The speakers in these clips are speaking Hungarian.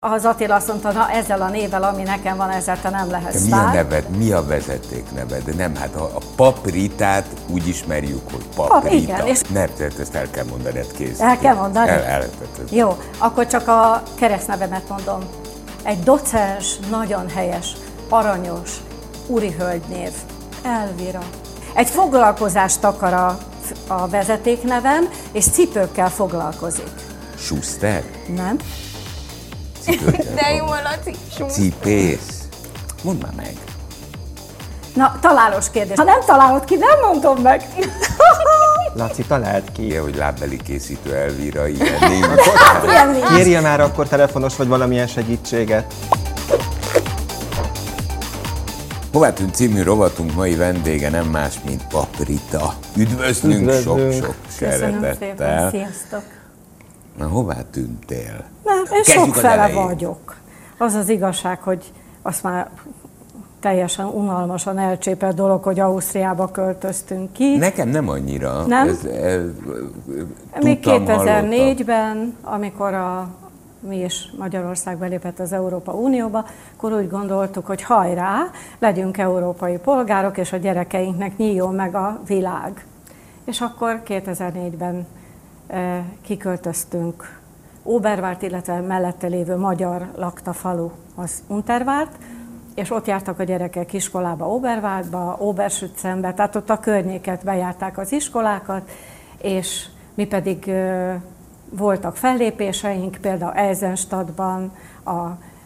Az Attila azt mondta, na ezzel a névvel, ami nekem van, ezzel te nem lehetsz Mi a neved? Mi a vezeték neved? Nem, hát a, a papritát úgy ismerjük, hogy paprita. igen, és- Nem, tehát ezt el kell mondani, hát kész. El kell mondani? El, el, tehát Jó, akkor csak a keresztnevemet mondom. Egy docens, nagyon helyes, aranyos, úri hölgynév, Elvira. Egy foglalkozást akar a, a vezetéknevem, és cipőkkel foglalkozik. Schuster? Nem? Cipőkkel De jó, fog- Laci. Cipész? Mondd már meg. Na, találós kérdés. Ha nem találod ki, nem mondom meg. Laci, talált ki. Ilyen, hogy lábbeli készítő Elvira, ilyen. Ilyen nincs. Kérje már akkor telefonos vagy valamilyen segítséget. Hová tűnt című rovatunk mai vendége nem más, mint Paprita. Üdvözlünk, Üdvözlünk. sok-sok Köszönöm szépen, szeretettel. sziasztok. Na, hová tűntél? Nem, én Kezdjük sokfele vagyok. Az az igazság, hogy azt már teljesen unalmasan elcsépelt dolog, hogy Ausztriába költöztünk ki. Nekem nem annyira. Nem? Ez, ez, Még tudtam, hallottam. 2004-ben, amikor a, mi is Magyarország belépett az Európa Unióba, akkor úgy gondoltuk, hogy hajrá, legyünk európai polgárok, és a gyerekeinknek nyíljon meg a világ. És akkor 2004-ben eh, kiköltöztünk Obervárt, illetve mellette lévő magyar lakta falu, az Untervárt, és ott jártak a gyerekek iskolába Obervártba, Obersützenbe, tehát ott a környéket bejárták az iskolákat, és mi pedig voltak fellépéseink, például Eisenstadtban,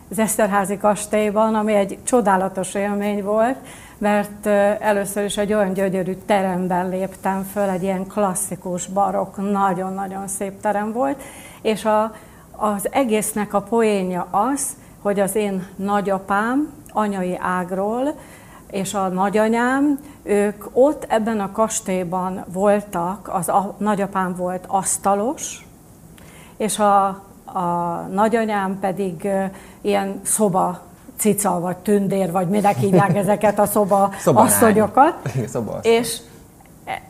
az Eszterházi kastélyban, ami egy csodálatos élmény volt, mert először is egy olyan gyönyörű teremben léptem föl, egy ilyen klasszikus, barokk, nagyon-nagyon szép terem volt, és a, az egésznek a poénja az, hogy az én nagyapám anyai ágról és a nagyanyám, ők ott ebben a kastélyban voltak, az a nagyapám volt asztalos, és a, a nagyanyám pedig ilyen szoba cica, vagy tündér, vagy minek hívják ezeket a szoba asszonyokat. És e,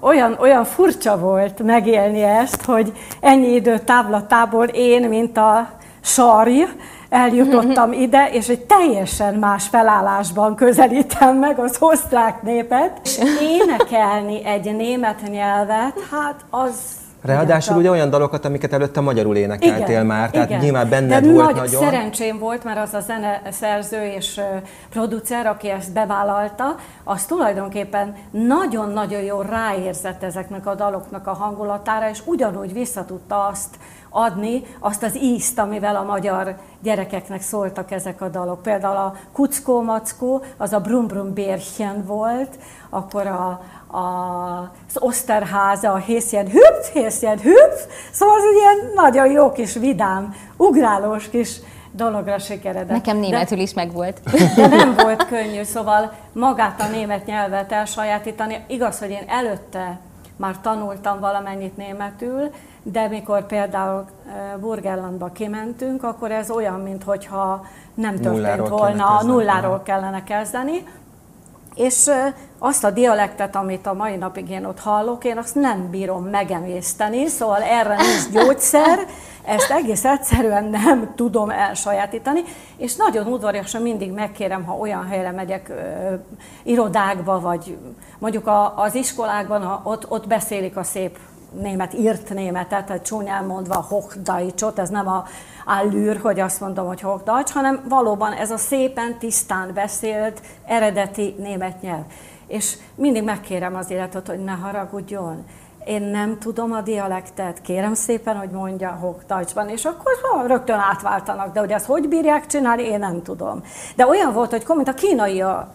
olyan, olyan furcsa volt megélni ezt, hogy ennyi idő távlatából én, mint a sarj, eljutottam ide, és egy teljesen más felállásban közelítem meg az osztrák népet. És énekelni egy német nyelvet, hát az... Ráadásul ugye olyan dalokat, amiket előtte magyarul énekeltél már, tehát igen. nyilván benned De volt nagy nagyon. szerencsém volt, mert az a zeneszerző és ö, producer, aki ezt bevállalta, az tulajdonképpen nagyon-nagyon jól ráérzett ezeknek a daloknak a hangulatára, és ugyanúgy vissza tudta azt adni, azt az ízt, amivel a magyar gyerekeknek szóltak ezek a dalok. Például a Kuckó Mackó, az a Brum Brum Bärchen volt, akkor a, az Oszterháza, a Hészjen Hüpf, Hészjen Hüpf, szóval az egy ilyen nagyon jó kis vidám, ugrálós kis dologra sikeredett. Nekem De- németül is megvolt. de nem volt könnyű, szóval magát a német nyelvet elsajátítani. Igaz, hogy én előtte már tanultam valamennyit németül, de mikor például eh, Burgenlandba kimentünk, akkor ez olyan, mintha nem történt Nulláról volna, kellene nulláról kellene kezdeni. És azt a dialektet, amit a mai napig én ott hallok, én azt nem bírom megemészteni, szóval erre nincs gyógyszer, ezt egész egyszerűen nem tudom elsajátítani, és nagyon udvariasan mindig megkérem, ha olyan helyre megyek, ö, irodákba, vagy mondjuk a, az iskolákban, ha ott, ott beszélik a szép német, írt németet, tehát csúnyán mondva Hochdeutschot, ez nem a allűr, hogy azt mondom, hogy Hochdeutsch, hanem valóban ez a szépen, tisztán beszélt, eredeti német nyelv. És mindig megkérem az életet, hogy ne haragudjon. Én nem tudom a dialektet, kérem szépen, hogy mondja Hochdeutschban, és akkor ha, rögtön átváltanak, de hogy ezt hogy bírják csinálni, én nem tudom. De olyan volt, hogy mint a kínai a,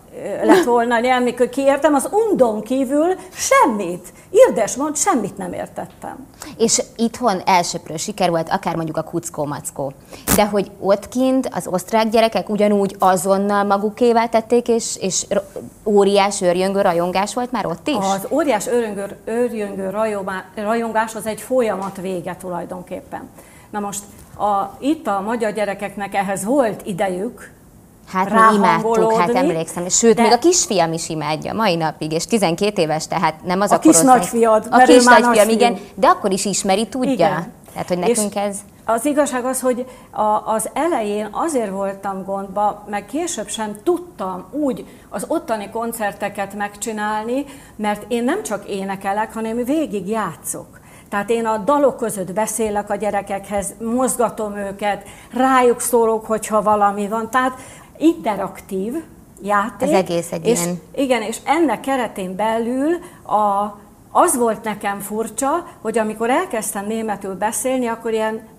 lett volna a nyelv, mikor kiértem, az undon kívül semmit, irdes mond, semmit nem értettem. És itthon elsőprő siker volt, akár mondjuk a kuckó mackó. De hogy ott kint az osztrák gyerekek ugyanúgy azonnal magukévá tették, és, és óriás őrjöngő rajongás volt már ott is? Az óriás örjöngő rajomá- rajongás az egy folyamat vége tulajdonképpen. Na most a, itt a magyar gyerekeknek ehhez volt idejük, Hát mi imádtuk, hát emlékszem. Sőt, de- még a kisfiam is imádja mai napig, és 12 éves, tehát nem az a, A kis korosztály. nagyfiad, A kis nagyfiam, igen, de akkor is ismeri, tudja. Igen. Tehát, hogy És nekünk ez... az igazság az, hogy a, az elején azért voltam gondba, meg később sem tudtam úgy az ottani koncerteket megcsinálni, mert én nem csak énekelek, hanem végig játszok. Tehát én a dalok között beszélek a gyerekekhez, mozgatom őket, rájuk szólok, hogyha valami van. Tehát interaktív játék. Az egész egy és, ilyen. Igen, és ennek keretén belül a, az volt nekem furcsa, hogy amikor elkezdtem németül beszélni, akkor ilyen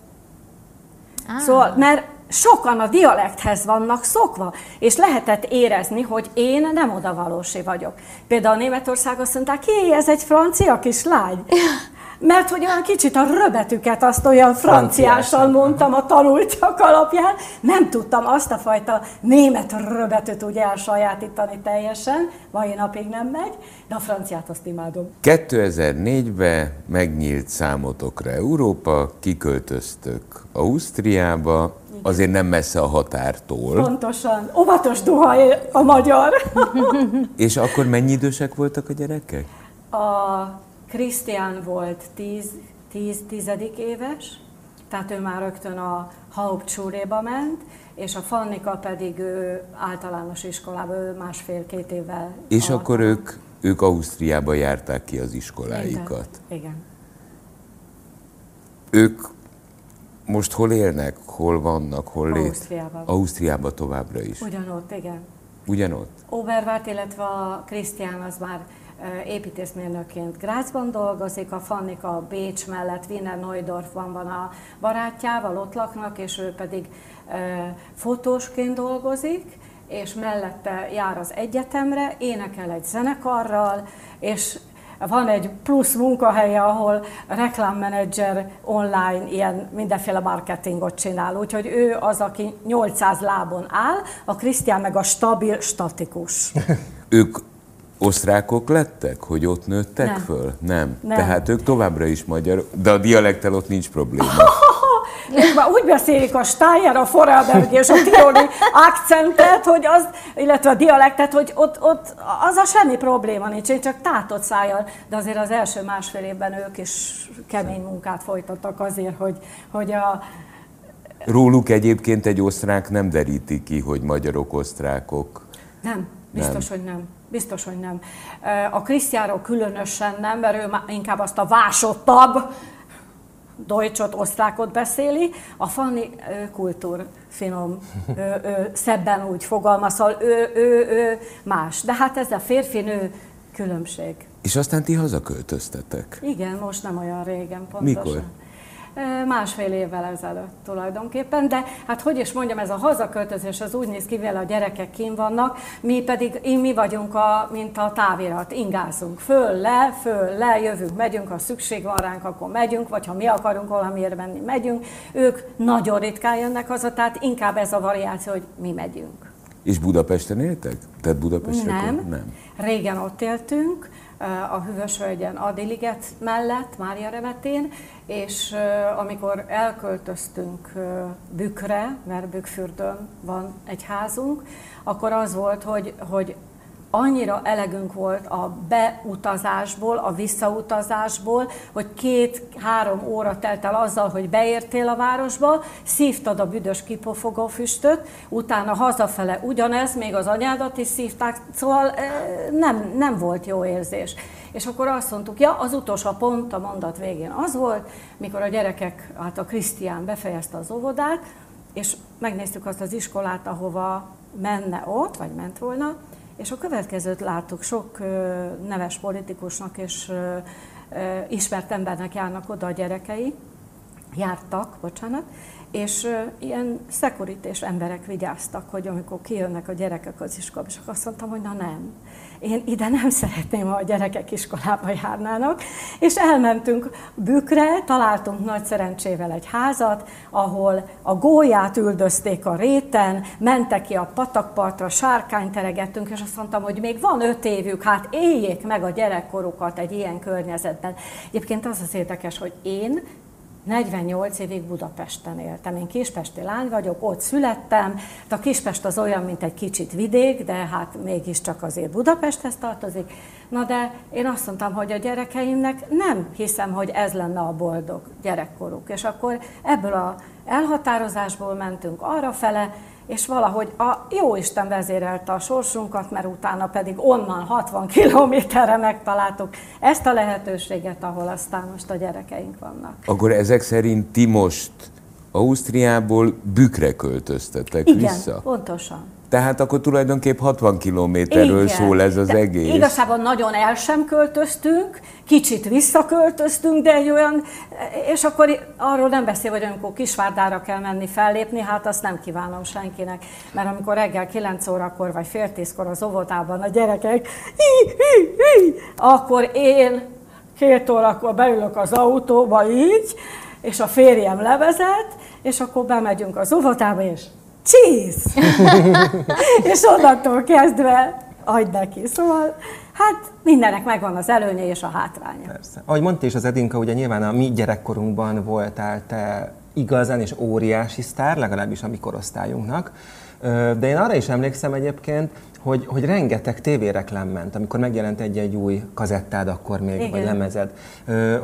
Ah. Szóval, mert sokan a dialekthez vannak szokva, és lehetett érezni, hogy én nem odavalósi vagyok. Például Németország azt mondták, ki ez egy francia kislány. Mert hogy olyan kicsit a röbetüket azt olyan franciással mondtam a tanultak alapján, nem tudtam azt a fajta német röbetűt úgy elsajátítani teljesen, mai napig nem megy, de a franciát azt imádom. 2004-ben megnyílt számotokra Európa, kiköltöztök Ausztriába, azért nem messze a határtól. Pontosan. Óvatos duhaj a magyar. És akkor mennyi idősek voltak a gyerekek? A Krisztián volt 10, 10 tizedik éves, tehát ő már rögtön a Hauptschule-ba ment, és a Fannika pedig ő általános iskolába, ő másfél-két évvel. És alatt. akkor ők, ők Ausztriába járták ki az iskoláikat. Igen. Igen. Ők most hol élnek, hol vannak, hol lét? Ausztriában. Ausztriában továbbra is. Ugyanott, igen. Ugyanott? Obervárt, illetve a Krisztián az már építészmérnökként Grácsban dolgozik, a Fannika Bécs mellett Wiener Neudorfban van a barátjával, ott laknak, és ő pedig fotósként dolgozik, és mellette jár az egyetemre, énekel egy zenekarral, és van egy plusz munkahelye, ahol reklámmenedzser online ilyen mindenféle marketingot csinál. Úgyhogy ő az, aki 800 lábon áll, a Krisztián meg a stabil, statikus. ők osztrákok lettek, hogy ott nőttek nem. föl? Nem. nem. Tehát ők továbbra is magyar, de a dialektel ott nincs probléma. Ők már úgy beszélik a Steyer, a Vorarlberg és a Tiroli akcentet, hogy az, illetve a dialektet, hogy ott, ott az a semmi probléma nincs, én csak tátott szájjal, de azért az első másfél évben ők is kemény munkát folytattak azért, hogy, hogy a, Róluk egyébként egy osztrák nem deríti ki, hogy magyarok, osztrákok. Nem, biztos, nem. hogy nem. Biztos, hogy nem. A Krisztiáról különösen nem, mert ő inkább azt a vásottabb, Deutschot, osztrákot beszéli, a Fanni kultúr finom, ő, ő, szebben úgy fogalmaz, szóval ő, ő, ő más. De hát ez a férfi-nő különbség. És aztán ti hazaköltöztetek? Igen, most nem olyan régen pontosan. Mikor? Másfél évvel ezelőtt tulajdonképpen, de hát hogy is mondjam, ez a hazaköltözés az úgy néz ki, mivel a gyerekek kim vannak, mi pedig mi vagyunk, a, mint a távirat, ingázunk föl, le, föl, le, jövünk, megyünk, ha szükség van ránk, akkor megyünk, vagy ha mi akarunk valamiért menni, megyünk. Ők nagyon ritkán jönnek haza, tehát inkább ez a variáció, hogy mi megyünk. És Budapesten éltek? Tehát Budapesten? Nem. Nem. Régen ott éltünk, a Hűvösvölgyen Adiliget mellett, Mária Remetén, és amikor elköltöztünk Bükre, mert Bükfürdön van egy házunk, akkor az volt, hogy, hogy annyira elegünk volt a beutazásból, a visszautazásból, hogy két-három óra telt el azzal, hogy beértél a városba, szívtad a büdös kipofogó füstöt, utána hazafele ugyanez, még az anyádat is szívták, szóval nem, nem volt jó érzés. És akkor azt mondtuk, ja, az utolsó pont a mondat végén az volt, mikor a gyerekek, hát a Krisztián befejezte az óvodát, és megnéztük azt az iskolát, ahova menne ott, vagy ment volna, és a következőt láttuk, sok neves politikusnak és ismert embernek járnak oda a gyerekei, jártak, bocsánat, és ilyen szekurités emberek vigyáztak, hogy amikor kijönnek a gyerekek az iskolába, és azt mondtam, hogy na nem, én ide nem szeretném, ha a gyerekek iskolába járnának, és elmentünk Bükre, találtunk nagy szerencsével egy házat, ahol a gólyát üldözték a réten, mentek ki a patakpartra, sárkányt teregettünk, és azt mondtam, hogy még van öt évük, hát éljék meg a gyerekkorukat egy ilyen környezetben. Egyébként az az érdekes, hogy én 48 évig Budapesten éltem. Én kispesti lány vagyok, ott születtem. De a Kispest az olyan, mint egy kicsit vidék, de hát mégiscsak azért Budapesthez tartozik. Na de én azt mondtam, hogy a gyerekeimnek nem hiszem, hogy ez lenne a boldog gyerekkoruk. És akkor ebből a elhatározásból mentünk arra fele, és valahogy a jó Isten vezérelte a sorsunkat, mert utána pedig onnan 60 kilométerre megtaláltuk ezt a lehetőséget, ahol aztán most a gyerekeink vannak. Akkor ezek szerint ti most Ausztriából Bükre költöztetek Igen, vissza? pontosan. Tehát akkor tulajdonképp 60 kilométerről szól ez az egész. Igazából nagyon el sem költöztünk, kicsit visszaköltöztünk, de egy olyan, és akkor arról nem beszél, hogy amikor Kisvárdára kell menni fellépni, hát azt nem kívánom senkinek, mert amikor reggel 9 órakor vagy fél tízkor az óvodában a gyerekek, hi, hi, hi, akkor én két órakor beülök az autóba így, és a férjem levezet, és akkor bemegyünk az óvodába, és cheese! és onnantól kezdve adj neki. Szóval hát mindennek megvan az előnye és a hátránya. Persze. Ahogy mondta is az Edinka, ugye nyilván a mi gyerekkorunkban voltál te igazán és óriási sztár, legalábbis a mi korosztályunknak. De én arra is emlékszem egyébként, hogy, hogy rengeteg tévéreklám ment, amikor megjelent egy-egy új kazettád akkor még, Igen. vagy lemezed,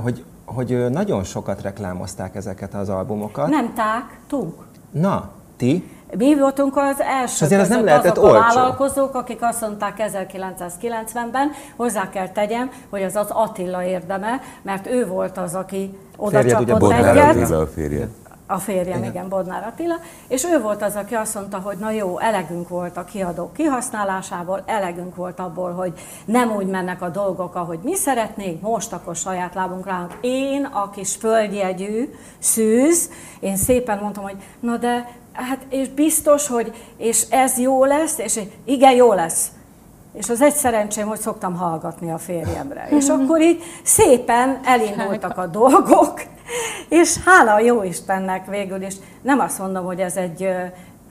hogy, hogy nagyon sokat reklámozták ezeket az albumokat. Nem ták, tunk. Na, ti? Mi voltunk az első azért az nem lehetett azok olcsó. a vállalkozók, akik azt mondták 1990-ben, hozzá kell tegyem, hogy az az Attila érdeme, mert ő volt az, aki oda csapott egyet. A férjed. A férjem, igen. igen, Bodnár Attila, és ő volt az, aki azt mondta, hogy na jó, elegünk volt a kiadók kihasználásából, elegünk volt abból, hogy nem úgy mennek a dolgok, ahogy mi szeretnénk, most akkor saját lábunk ránk. Én, a kis földjegyű szűz, én szépen mondtam, hogy na de hát és biztos, hogy és ez jó lesz, és igen, jó lesz. És az egy szerencsém, hogy szoktam hallgatni a férjemre. És akkor így szépen elindultak a dolgok, és hála a jó Istennek végül is. Nem azt mondom, hogy ez egy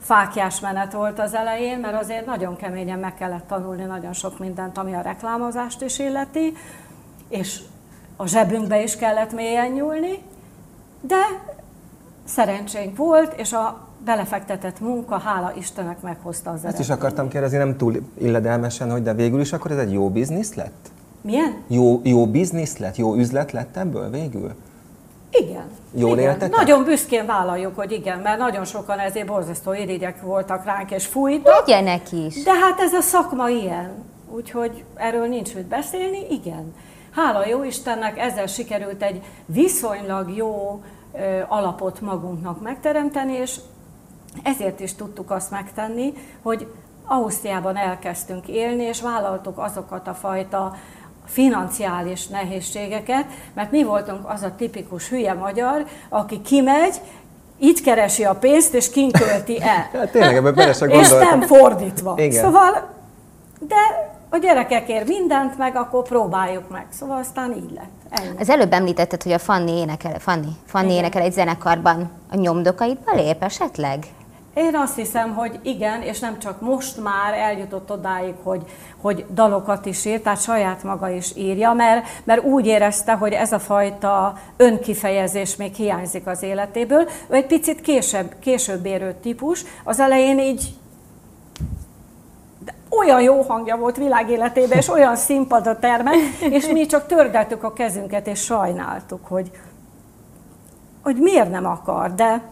fákjás menet volt az elején, mert azért nagyon keményen meg kellett tanulni nagyon sok mindent, ami a reklámozást is illeti, és a zsebünkbe is kellett mélyen nyúlni, de szerencsénk volt, és a belefektetett munka, hála Istennek meghozta az Ezt is akartam kérdezni, nem túl illedelmesen, hogy de végül is akkor ez egy jó biznisz lett? Milyen? Jó, jó biznisz lett, jó üzlet lett ebből végül? Igen. Jól igen. éltetek? Nagyon büszkén vállaljuk, hogy igen, mert nagyon sokan ezért borzasztó irigyek voltak ránk, és fújtak. Legyenek is. De hát ez a szakma ilyen. Úgyhogy erről nincs mit beszélni, igen. Hála jó Istennek, ezzel sikerült egy viszonylag jó ö, alapot magunknak megteremteni, és ezért is tudtuk azt megtenni, hogy Ausztriában elkezdtünk élni, és vállaltuk azokat a fajta financiális nehézségeket, mert mi voltunk az a tipikus hülye magyar, aki kimegy, itt keresi a pénzt, és kinkölti el. Hát tényleg, ebben bele És nem fordítva. Igen. Szóval, de a gyerekekért mindent, meg akkor próbáljuk meg. Szóval aztán így lett. Ennyi. Az előbb említetted, hogy a Fanni énekel, Fanni, Fanni énekel egy zenekarban. A nyomdokaidba lép esetleg? Én azt hiszem, hogy igen, és nem csak most már eljutott odáig, hogy, hogy dalokat is ír, tehát saját maga is írja, mert, mert úgy érezte, hogy ez a fajta önkifejezés még hiányzik az életéből. Ő egy picit később, később érő típus, az elején így olyan jó hangja volt világéletében, és olyan színpadra termel, és mi csak tördeltük a kezünket, és sajnáltuk, hogy, hogy miért nem akar, de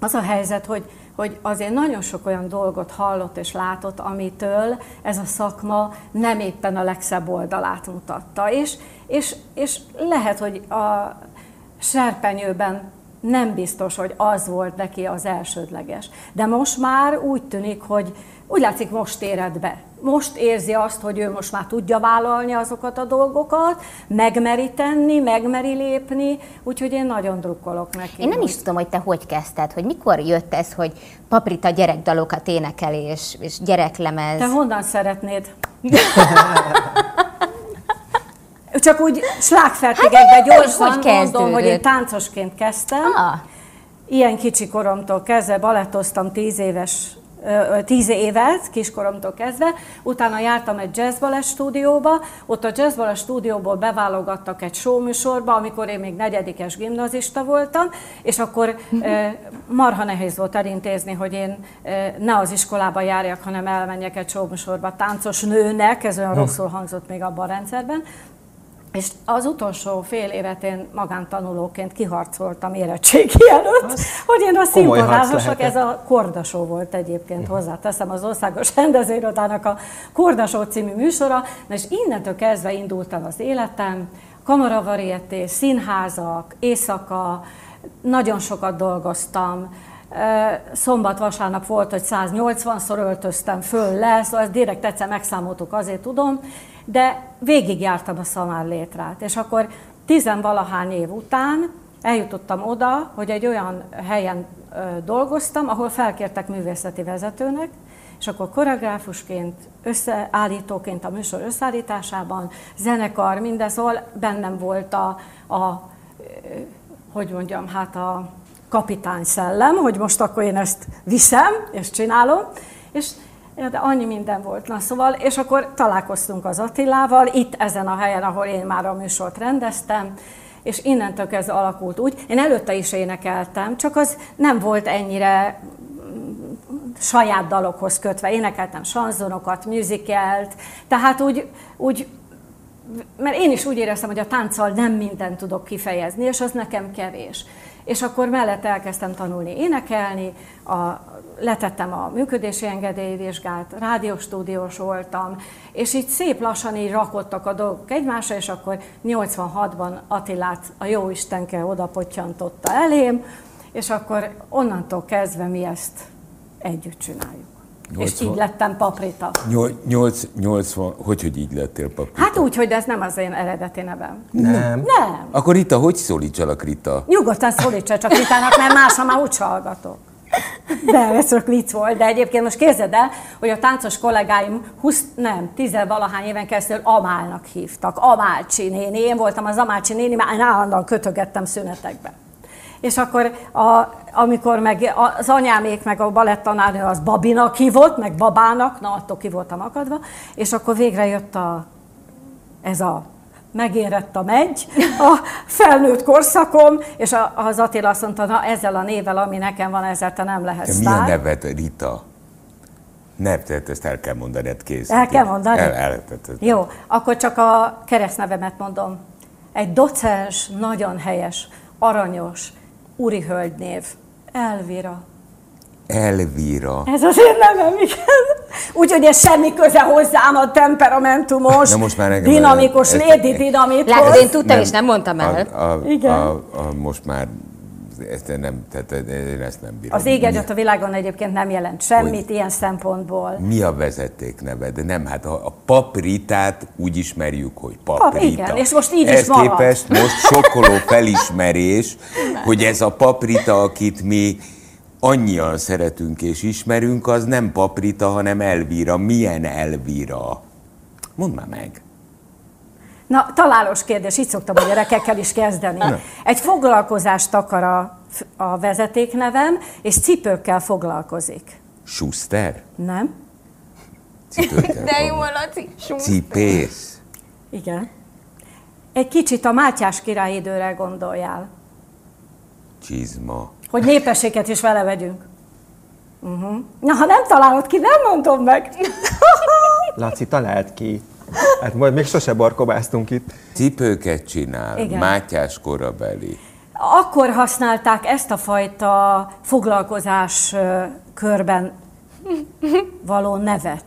az a helyzet, hogy hogy azért nagyon sok olyan dolgot hallott és látott, amitől ez a szakma nem éppen a legszebb oldalát mutatta. És, és, és lehet, hogy a serpenyőben nem biztos, hogy az volt neki az elsődleges. De most már úgy tűnik, hogy úgy látszik, most éred be. Most érzi azt, hogy ő most már tudja vállalni azokat a dolgokat, megmeri tenni, megmeri lépni, úgyhogy én nagyon drukkolok neki. Én nem is tudom, hogy te hogy kezdted, hogy mikor jött ez, hogy paprita gyerekdalokat énekel és, és gyereklemez. Te honnan szeretnéd? Csak úgy slágfertigekben hát, gyorsan hogy mondom, hogy én táncosként kezdtem. Ah. Ilyen kicsi koromtól kezdve balettoztam tíz éves tíz évet, kiskoromtól kezdve, utána jártam egy jazzballet stúdióba, ott a jazzballet stúdióból beválogattak egy showműsorba, amikor én még negyedikes gimnazista voltam, és akkor marha nehéz volt elintézni, hogy én ne az iskolába járjak, hanem elmenjek egy showműsorba. Táncos nőnek, ez olyan rosszul hangzott még abban a rendszerben, és az utolsó fél évet én magántanulóként kiharcoltam érettségi előtt, az hogy én a színpadázosok, ez a Kordasó volt egyébként, uh-huh. hozzáteszem az Országos Rendezőirodának a Kordasó című műsora, na és innentől kezdve indult el az életem, kamaravarieté, színházak, éjszaka, nagyon sokat dolgoztam, Szombat-vasárnap volt, hogy 180-szor öltöztem föl le, szóval ezt direkt egyszer megszámoltuk, azért tudom, de végigjártam a szamár létrát. És akkor tizenvalahány év után eljutottam oda, hogy egy olyan helyen dolgoztam, ahol felkértek művészeti vezetőnek, és akkor koreográfusként, összeállítóként a műsor összeállításában, zenekar, minden, szóval bennem volt a, a hogy mondjam, hát a kapitány szellem, hogy most akkor én ezt viszem, és csinálom, és de annyi minden volt. Na szóval, és akkor találkoztunk az Attilával, itt ezen a helyen, ahol én már a műsort rendeztem, és innentől kezdve alakult úgy. Én előtte is énekeltem, csak az nem volt ennyire saját dalokhoz kötve. Énekeltem sanzonokat, musicalt, tehát úgy, úgy mert én is úgy éreztem, hogy a tánccal nem mindent tudok kifejezni, és az nekem kevés. És akkor mellett elkezdtem tanulni énekelni, a, letettem a működési engedélyvizsgát, rádióstúdiós voltam, és így szép lassan így rakottak a dolgok egymásra, és akkor 86-ban Attilát a jó Istenke oda pottyantotta elém, és akkor onnantól kezdve mi ezt együtt csináljuk. 80, és így lettem paprita. 8, 80, hogy, hogy így lettél paprita? Hát úgy, hogy ez nem az én eredeti nevem. Nem. Nem. Akkor Rita, hogy szólítsalak Rita? Nyugodtan szólítsa csak Ritának, mert másra már úgy hallgatok. De ez csak vicc volt, de egyébként most képzeld el, hogy a táncos kollégáim 20, nem, 10 valahány éven keresztül Amálnak hívtak. Amálcsi néni. Én voltam az Amálcsi néni, én állandóan kötögettem szünetekbe. És akkor a, amikor meg az anyámék, meg a balettanárnő az Babinak hívott, meg Babának, na attól ki voltam akadva, és akkor végre jött a, ez a megérett a megy, a felnőtt korszakom, és az Attila azt mondta, na ezzel a névvel, ami nekem van, ezzel te nem lehetsz Mi a neved, Rita? Nem, tehát ezt el kell mondani, kész. El kell mondani? El, el, Jó, akkor csak a keresztnevemet mondom. Egy docens, nagyon helyes, aranyos, úri hölgynév. Elvira. Elvira. Ez az én nevem, igen. Úgyhogy ez semmi köze hozzám a temperamentumos, most már dinamikus, lédi dinamikus. Látod, én tudtam, nem, és nem mondtam el. A, a, igen. A, a, most már ezt nem, tehát én ezt nem bírom. Az ég a világon egyébként nem jelent semmit hogy ilyen szempontból. Mi a vezeték neve? De nem, hát a, a papritát úgy ismerjük, hogy paprita. Pap, igen, és most így Ez is marad. képest most sokkoló felismerés, hogy ez a paprita, akit mi annyian szeretünk és ismerünk, az nem paprita, hanem Elvira. Milyen Elvira? Mondd már meg. Na, találós kérdés, így szoktam a gyerekekkel is kezdeni. Egy foglalkozást akar a, a vezetéknevem, és cipőkkel foglalkozik. Schuster? Nem. Cipőkkel De jó, Laci. Cipész? Igen. Egy kicsit a Mátyás király időre gondoljál. Csizma. Hogy népességet is vele vegyünk. Uh-huh. Na, ha nem találod ki, nem mondom meg. Laci, talált ki. Hát majd még sose barkobáztunk itt. Cipőket csinál, Igen. Mátyás korabeli. Akkor használták ezt a fajta foglalkozás körben való nevet.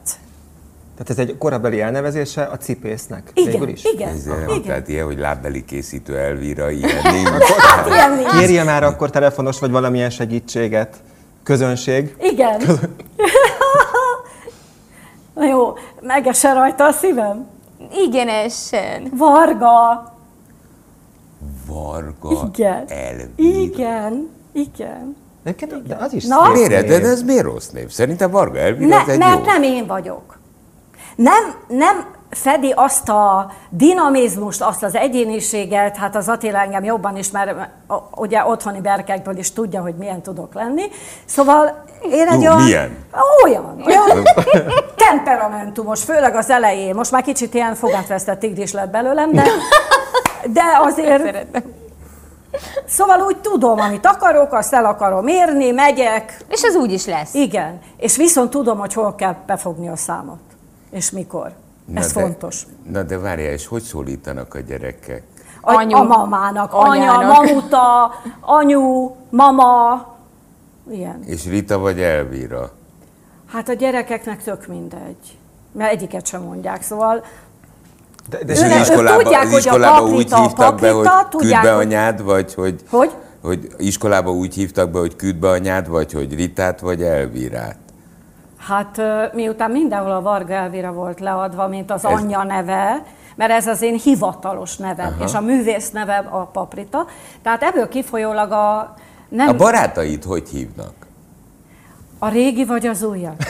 Tehát ez egy korabeli elnevezése a cipésznek. Igen, is? igen. Ez igen. Tehát ilyen, hogy lábbeli készítő Elvira, ilyen nincs. Kérje már akkor telefonos vagy valamilyen segítséget. Közönség. Igen. Közön... Na jó, megese rajta a szívem? Igen, essen. Varga. Varga. Igen. Elvira. Igen. Igen. Egyébként de az is Na, miért? De ez miért rossz név? Szerintem Varga Elvira ne, egy Mert jó. nem én vagyok. Nem, nem fedi azt a dinamizmust, azt az egyéniséget, hát az Attila engem jobban ismer, ugye otthoni berkekből is tudja, hogy milyen tudok lenni. Szóval én egy Hú, olyan... milyen? olyan, olyan temperamentumos, főleg az elején. Most már kicsit ilyen fogatvesztett tigris lett belőlem, de, de azért... Szóval úgy tudom, amit akarok, azt el akarom érni, megyek. És az úgy is lesz. Igen. És viszont tudom, hogy hol kell befogni a számot. És mikor. Ez de, fontos. Na de várjál, és hogy szólítanak a gyerekek? A, Anyu. a mamának. Anya, mamuta, anyu, mama. Ilyen. És Rita vagy Elvira? Hát a gyerekeknek tök mindegy. Mert egyiket sem mondják, szóval De, de Őnek- az ők iskolába, tudják, az hogy a iskolába úgy paprika, hívtak be, hogy küld be anyád, vagy hogy... Hogy? Hogy iskolába úgy hívtak be, hogy küld be anyád, vagy hogy Ritát, vagy Elvirát. Hát miután mindenhol a Varga Elvira volt leadva, mint az Ez- anyja neve, mert ez az én hivatalos nevem, Aha. és a művész neve a Paprita. Tehát ebből kifolyólag a... Nem, A barátaid hogy hívnak? a régi vagy az újat?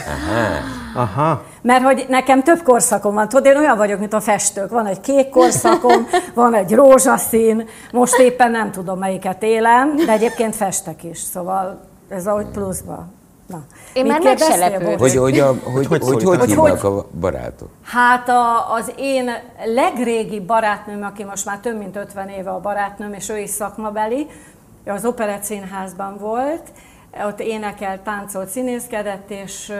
Aha. Mert hogy nekem több korszakom van, tudod, én olyan vagyok, mint a festők. Van egy kék korszakom, van egy rózsaszín, most éppen nem tudom, melyiket élem, de egyébként festek is, szóval ez ahogy pluszba. Na. Én már meg se? Hogy hogy, a, hogy, hogy, hogy, hogy, hívnak a barátok? Hát a, az én legrégi barátnőm, aki most már több mint 50 éve a barátnőm, és ő is szakmabeli, az Operett Színházban volt, ott énekelt, táncolt, színészkedett, és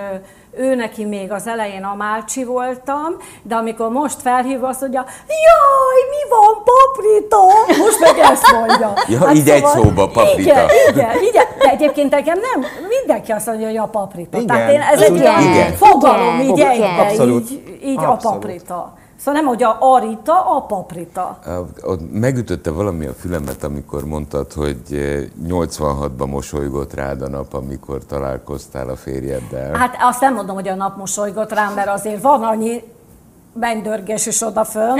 ő neki még az elején Amálcsi voltam, de amikor most felhív, azt mondja, jaj, mi van, paprita? Most meg ezt mondja. Ja, így egy szóba, paprita. Igen, igen, igen. De egyébként nekem nem, mindenki azt mondja, hogy a paprita. Igen, Tehát én, ez ez egy ilyen igen. fogalom, így Igen, egybe, abszolút. így, így a Abszolút. paprita. Szóval nem, hogy a arita, a paprita. A- Ott megütötte valami a fülemet, amikor mondtad, hogy eh, 86-ban mosolygott rád a nap, amikor találkoztál a férjeddel. Hát azt nem mondom, hogy a nap mosolygott rám, mert azért van annyi mennydörgés is odafönn.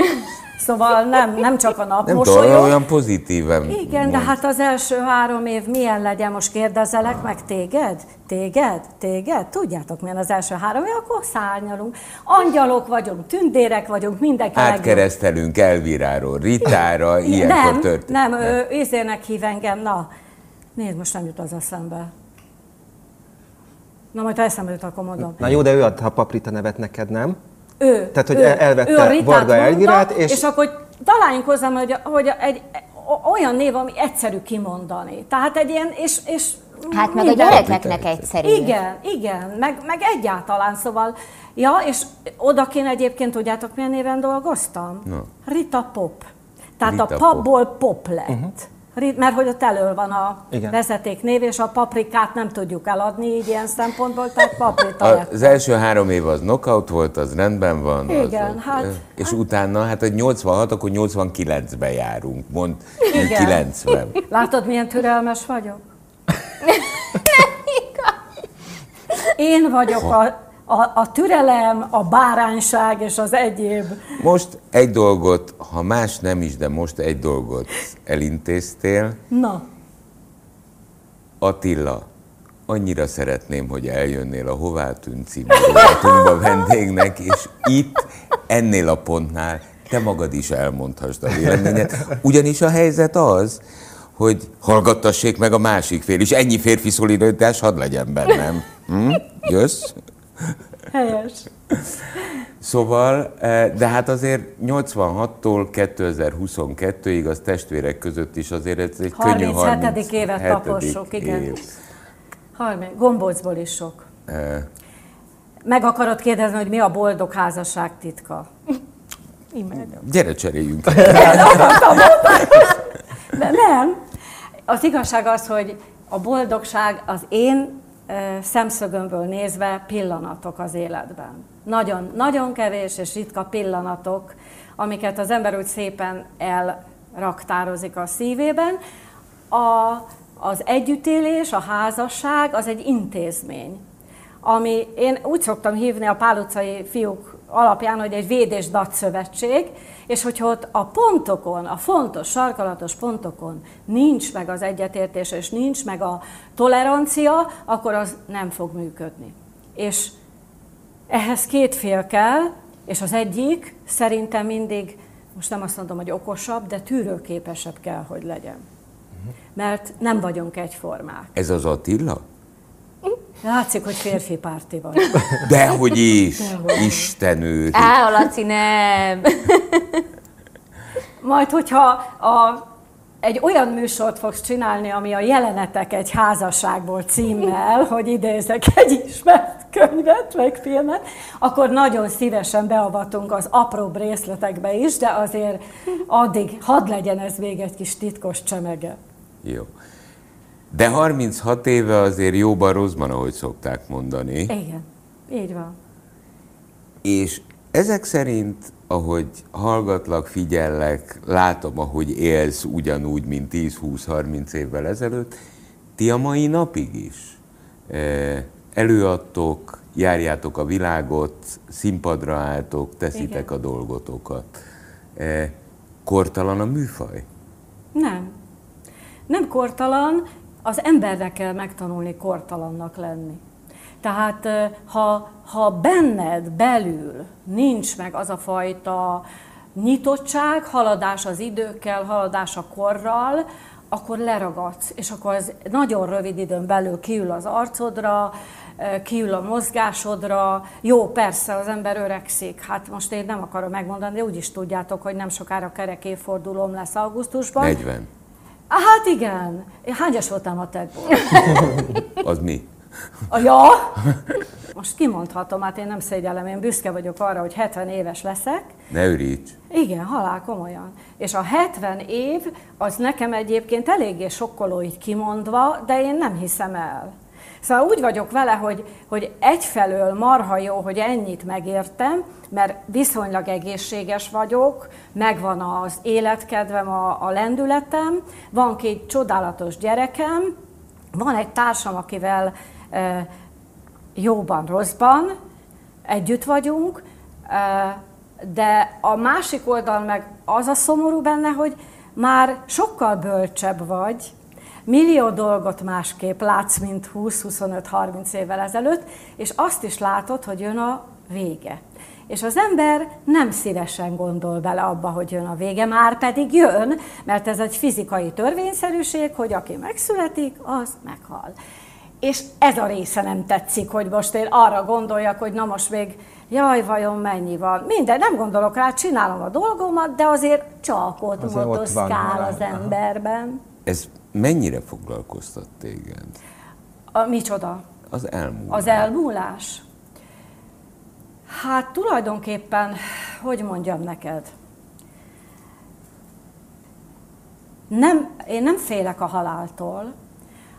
Szóval nem, nem csak a nap nem tudom, olyan pozitíven Igen, de mond. hát az első három év milyen legyen? Most kérdezelek meg téged? Téged? Téged? Tudjátok milyen az első három év? Akkor szárnyalunk. Angyalok vagyunk, tündérek vagyunk, mindenki. Átkeresztelünk Elviráról, Ritára, ilyenkor nem, történt. nem, ő izének hív engem, na, nézd, most nem jut az eszembe. Na, majd ha eszembe jut, akkor mondom. Na jó, de ő adta a paprita nevet neked, nem? Ő, Tehát, hogy ő, el- elvette ő a Ritát Varga Elvirát, és- és... akkor találjunk hozzá, hogy, hogy egy, olyan név, ami egyszerű kimondani. Tehát egy ilyen, és, és Hát meg a minden- gyerekeknek egyszerű. Igen, igen, meg, meg egyáltalán, szóval, ja, és odakin egyébként tudjátok, milyen néven dolgoztam? No. Rita Pop. Tehát Rita a Pop. papból pop lett. Uh-huh. Mert hogy ott elől van a Igen. vezetéknév, és a paprikát nem tudjuk eladni így ilyen szempontból, tehát paprita lett. Az első három év az knockout volt, az rendben van. Igen, az, hát- És utána, hát egy 86, akkor 89-ben járunk, mond Igen. 90. Látod, milyen türelmes vagyok? Én vagyok a, a, a türelem, a bárányság és az egyéb. Most egy dolgot, ha más nem is, de most egy dolgot elintéztél. Na, Attila, annyira szeretném, hogy eljönnél a Hová tűnt című vendégnek, és itt, ennél a pontnál te magad is elmondhasd a véleményed. Ugyanis a helyzet az, hogy hallgattassék meg a másik fél is. Ennyi férfi szolidaritás hadd legyen bennem. Hm? Jössz? Helyes. Szóval, eh, de hát azért 86-tól 2022-ig az testvérek között is azért ez egy könnyű 37. évet 37. tapossuk, igen. év. Harmi, gombócból is sok. Eh, Meg akarod kérdezni, hogy mi a boldog házasság titka? Imádom. Gyere, cseréljünk. De nem. Az igazság az, hogy a boldogság az én szemszögömből nézve pillanatok az életben. Nagyon, nagyon kevés és ritka pillanatok, amiket az ember úgy szépen elraktározik a szívében. A, az együttélés, a házasság az egy intézmény ami én úgy szoktam hívni a Pál fiúk alapján, hogy egy véd és datszövetség, és hogyha ott a pontokon, a fontos, sarkalatos pontokon nincs meg az egyetértés, és nincs meg a tolerancia, akkor az nem fog működni. És ehhez két fél kell, és az egyik szerintem mindig, most nem azt mondom, hogy okosabb, de tűrőképesebb kell, hogy legyen. Mert nem vagyunk egyformák. Ez az Attila? Látszik, hogy férfi párti van. Dehogy is, Isten őri. Á, Laci, nem! Majd, hogyha a, egy olyan műsort fogsz csinálni, ami a jelenetek egy házasságból címmel, hogy idézek egy ismert könyvet, meg filmet, akkor nagyon szívesen beavatunk az apróbb részletekbe is, de azért addig hadd legyen ez még egy kis titkos csemege. Jó. De 36 éve azért jóban rosszban, ahogy szokták mondani. Igen, így van. És ezek szerint, ahogy hallgatlak, figyellek, látom, ahogy élsz ugyanúgy, mint 10-20-30 évvel ezelőtt, ti a mai napig is eh, előadtok, járjátok a világot, színpadra álltok, teszitek Igen. a dolgotokat. Eh, Kortalan a műfaj? Nem. Nem kortalan, az embernek kell megtanulni kortalannak lenni. Tehát ha, ha benned belül nincs meg az a fajta nyitottság, haladás az időkkel, haladás a korral, akkor leragadsz, és akkor ez nagyon rövid időn belül kiül az arcodra, kiül a mozgásodra. Jó, persze, az ember öregszik. Hát most én nem akarom megmondani, de úgy is tudjátok, hogy nem sokára kerek évfordulóm lesz augusztusban. 40. Hát igen. Én hányas voltam a tegból? Az mi? A ja? Most kimondhatom, hát én nem szégyellem, én büszke vagyok arra, hogy 70 éves leszek. Ne üríts. Igen, halál komolyan. És a 70 év az nekem egyébként eléggé sokkoló így kimondva, de én nem hiszem el. Szóval úgy vagyok vele, hogy, hogy egyfelől marha jó, hogy ennyit megértem, mert viszonylag egészséges vagyok, megvan az életkedvem, a, a lendületem, van két csodálatos gyerekem, van egy társam, akivel e, jóban, rosszban együtt vagyunk, e, de a másik oldal meg az a szomorú benne, hogy már sokkal bölcsebb vagy, millió dolgot másképp látsz, mint 20-25-30 évvel ezelőtt, és azt is látod, hogy jön a vége. És az ember nem szívesen gondol bele abba, hogy jön a vége, már pedig jön, mert ez egy fizikai törvényszerűség, hogy aki megszületik, az meghal. És ez a része nem tetszik, hogy most én arra gondoljak, hogy na most még, jaj, vajon mennyi van. Minden, nem gondolok rá, csinálom a dolgomat, de azért csak ott Azért ott van motoszkál az emberben. Ez mennyire foglalkoztat téged? A, micsoda? Az elmúlt. Az elmúlás? Hát tulajdonképpen, hogy mondjam neked, nem, én nem félek a haláltól,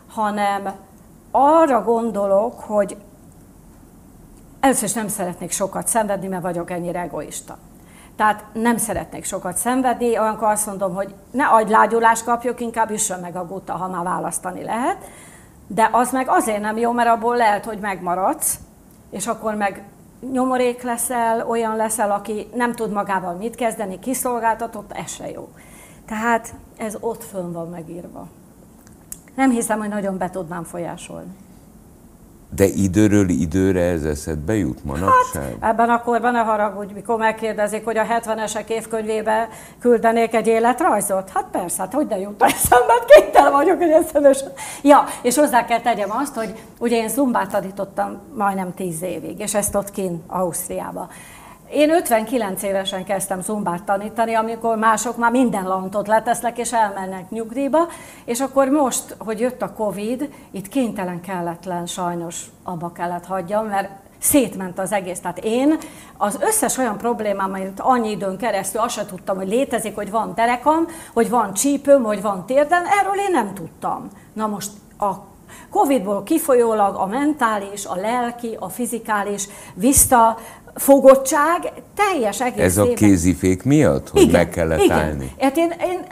hanem arra gondolok, hogy először is nem szeretnék sokat szenvedni, mert vagyok ennyire egoista. Tehát nem szeretnék sokat szenvedni, olyankor azt mondom, hogy ne agylágyulást kapjak, inkább üssön meg a gutta, ha már választani lehet. De az meg azért nem jó, mert abból lehet, hogy megmaradsz, és akkor meg nyomorék leszel, olyan leszel, aki nem tud magával mit kezdeni, kiszolgáltatott, ez se jó. Tehát ez ott fönn van megírva. Nem hiszem, hogy nagyon be tudnám folyásolni. De időről időre ez eszedbe jut manapság? Ebben a korban ne haragudj, mikor megkérdezik, hogy a 70-esek évkönyvébe küldenék egy életrajzot. Hát persze, hát hogy ne jut eszembe, hát kénytelen vagyok, hogy eszembe Ja, és hozzá kell tegyem azt, hogy ugye én zumbát tanítottam majdnem 10 évig, és ezt ott kint Ausztriába. Én 59 évesen kezdtem zumbát tanítani, amikor mások már minden lantot letesznek és elmennek nyugdíjba, és akkor most, hogy jött a Covid, itt kénytelen kelletlen, sajnos abba kellett hagyjam, mert szétment az egész. Tehát én az összes olyan problémám, amit annyi időn keresztül azt sem tudtam, hogy létezik, hogy van derekam, hogy van csípőm, hogy van térdem, erről én nem tudtam. Na most a Covidból kifolyólag a mentális, a lelki, a fizikális visszafogottság teljes egész Ez a kézifék miatt, hogy meg kellett igen. állni? Hát én, én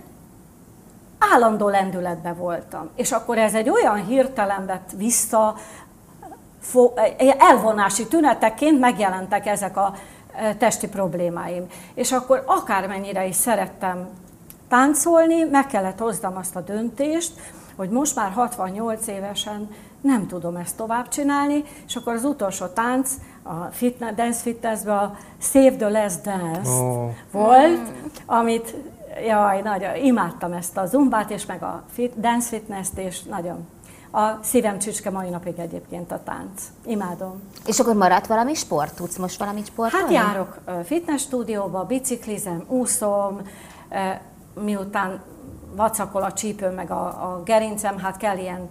állandó lendületben voltam. És akkor ez egy olyan hirtelen vett vissza, fo- elvonási tüneteként megjelentek ezek a e, testi problémáim. És akkor akármennyire is szerettem táncolni, meg kellett hoznom azt a döntést, hogy most már 68 évesen nem tudom ezt tovább csinálni, és akkor az utolsó tánc a fitness, dance fitnessben a Save the Last Dance Ó. volt, amit jaj, nagyon imádtam ezt a zumbát, és meg a fit, dance fitness-t, és nagyon a szívem csücske mai napig egyébként a tánc. Imádom. És akkor maradt valami sport? Tudsz most valamit sportolni? Hát járok fitness stúdióba, biciklizem, úszom, miután vacakol a csípőm meg a, a gerincem, hát kell ilyen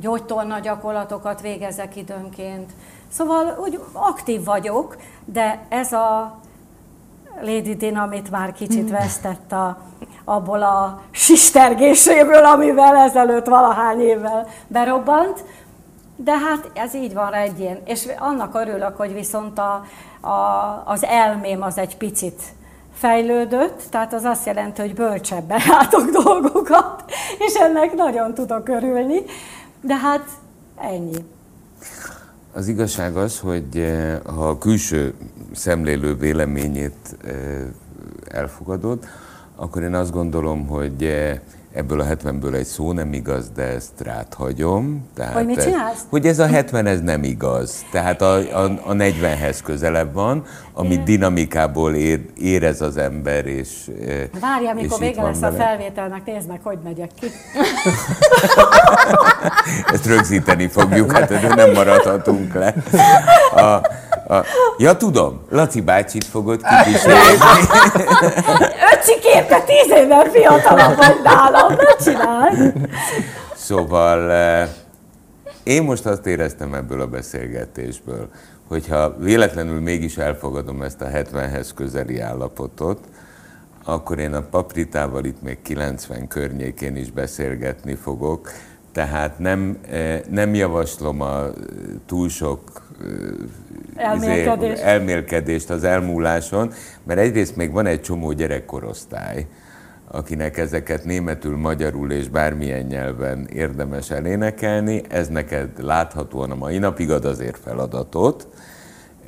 gyógytorna gyakorlatokat végezek időnként. Szóval úgy aktív vagyok, de ez a Lady Dinamit már kicsit vesztett a, abból a sistergéséből, amivel ezelőtt valahány évvel berobbant. De hát ez így van egyén. És annak örülök, hogy viszont a, a, az elmém az egy picit fejlődött, tehát az azt jelenti, hogy bölcsebben látok dolgokat, és ennek nagyon tudok örülni. De hát ennyi. Az igazság az, hogy eh, ha a külső szemlélő véleményét eh, elfogadod, akkor én azt gondolom, hogy eh, ebből a 70-ből egy szó nem igaz, de ezt rád hagyom. Tehát, Hogy mit csinálsz? Hogy ez a 70, ez nem igaz. Tehát a, a, a 40-hez közelebb van, amit dinamikából ér, érez az ember, és Várjál, és mikor itt vége lesz a vele. felvételnek, nézd meg, hogy megyek ki. Ezt rögzíteni fogjuk, hát ezen nem maradhatunk le. A, a, ja, tudom, Laci bácsit fogod kikísérni. Öcsikém, te tíz évvel fiatalabb vagy nálam, ne csinálj! Szóval eh, én most azt éreztem ebből a beszélgetésből, hogyha véletlenül mégis elfogadom ezt a 70-hez közeli állapotot, akkor én a papritával itt még 90 környékén is beszélgetni fogok, tehát nem, eh, nem javaslom a eh, túl sok Elmélkedést. izé, elmélkedést az elmúláson, mert egyrészt még van egy csomó gyerekkorosztály, akinek ezeket németül, magyarul és bármilyen nyelven érdemes elénekelni. Ez neked láthatóan a mai napig ad azért feladatot,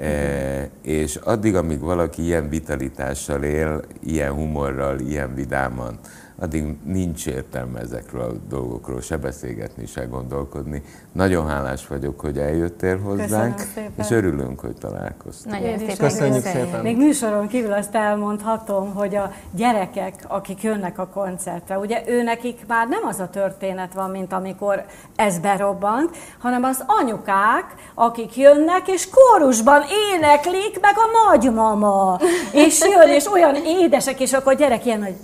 E, és addig, amíg valaki ilyen vitalitással él, ilyen humorral, ilyen vidáman, addig nincs értelme ezekről a dolgokról se beszélgetni, se gondolkodni. Nagyon hálás vagyok, hogy eljöttél hozzánk, és örülünk, hogy találkoztunk. Nagyon szépen köszönjük. szépen. Még műsoron kívül azt elmondhatom, hogy a gyerekek, akik jönnek a koncertre, ugye ő nekik már nem az a történet van, mint amikor ez berobbant, hanem az anyukák, akik jönnek, és kórusban éneklik, meg a nagymama. És jön, és olyan édesek, és akkor a gyerek ilyen, hogy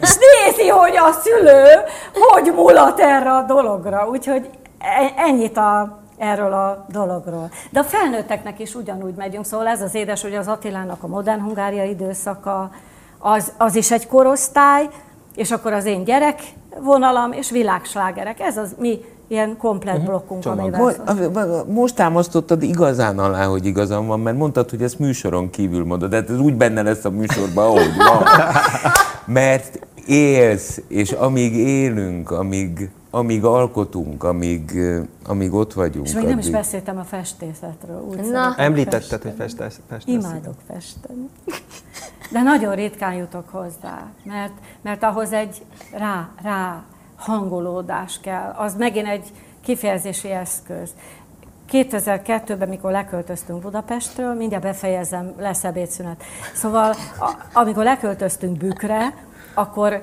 és nézi, hogy a szülő hogy mulat erre a dologra. Úgyhogy e- ennyit a, erről a dologról. De a felnőtteknek is ugyanúgy megyünk, szóval ez az édes, hogy az Attilának a modern Hungária időszaka, az, az is egy korosztály, és akkor az én gyerek vonalam, és világslágerek. Ez az mi ilyen komplet blokkunk, Csomag. amivel Most támasztottad igazán alá, hogy igazam van, mert mondtad, hogy ezt műsoron kívül mondod, de hát ez úgy benne lesz a műsorban, ahogy van. Mert élsz, és amíg élünk, amíg, amíg alkotunk, amíg, amíg ott vagyunk. És még nem is addig- beszéltem a festészetről. Úgy Na. Említetted, festeni. hogy festesz. festesz. Imádok festeni. De nagyon ritkán jutok hozzá, mert, mert ahhoz egy rá, rá hangolódás kell. Az megint egy kifejezési eszköz. 2002-ben, mikor leköltöztünk Budapestről, mindjárt befejezem, lesz ebédszünet. Szóval, a, amikor leköltöztünk Bükre, akkor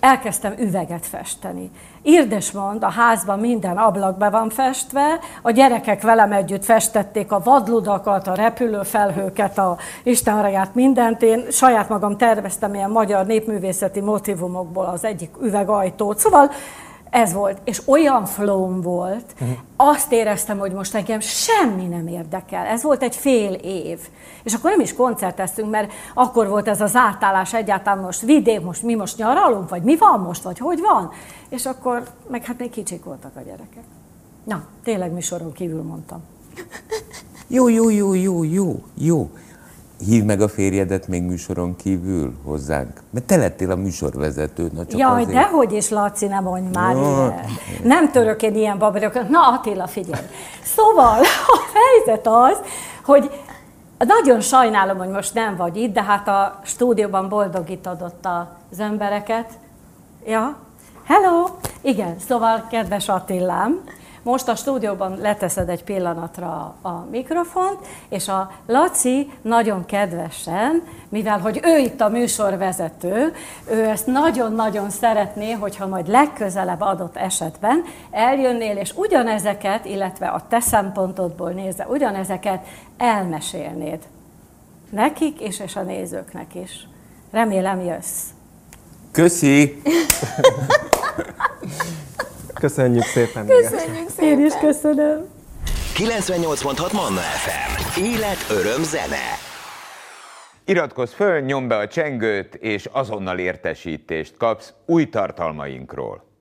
elkezdtem üveget festeni. Irdesmond, a házban minden ablak be van festve, a gyerekek velem együtt festették a vadludakat, a repülőfelhőket, a Istenraját, mindent. Én saját magam terveztem ilyen magyar népművészeti motivumokból az egyik üvegajtót. Szóval ez volt, és olyan flow volt, uh-huh. azt éreztem, hogy most engem semmi nem érdekel. Ez volt egy fél év. És akkor nem is koncerteztünk, mert akkor volt ez az átállás egyáltalán most vidék, most mi most nyaralunk, vagy mi van most, vagy hogy van. És akkor, meg hát még kicsik voltak a gyerekek. Na, tényleg műsoron kívül mondtam. Jó, jó, jó, jó, jó, jó. Hívd meg a férjedet még műsoron kívül hozzánk. Mert te lettél a műsorvezető, na csak Jaj, azért. dehogy is, Laci, ne mondj már ilyen. Nem török én ilyen babarokat. Na, Attila, figyelj. Szóval a helyzet az, hogy nagyon sajnálom, hogy most nem vagy itt, de hát a stúdióban boldogítod ott az embereket. Ja? Hello! Igen, szóval kedves Attilám, Most a stúdióban leteszed egy pillanatra a mikrofont, és a Laci nagyon kedvesen, mivel hogy ő itt a műsorvezető, ő ezt nagyon-nagyon szeretné, hogyha majd legközelebb adott esetben eljönnél, és ugyanezeket, illetve a te szempontodból nézve, ugyanezeket elmesélnéd nekik is, és a nézőknek is. Remélem jössz. Köszi! Köszönjük szépen. Köszönjük szépen. Én is köszönöm. 98.6 Manna FM. Élet, öröm, zene. Iratkozz föl, nyomd be a csengőt, és azonnal értesítést kapsz új tartalmainkról.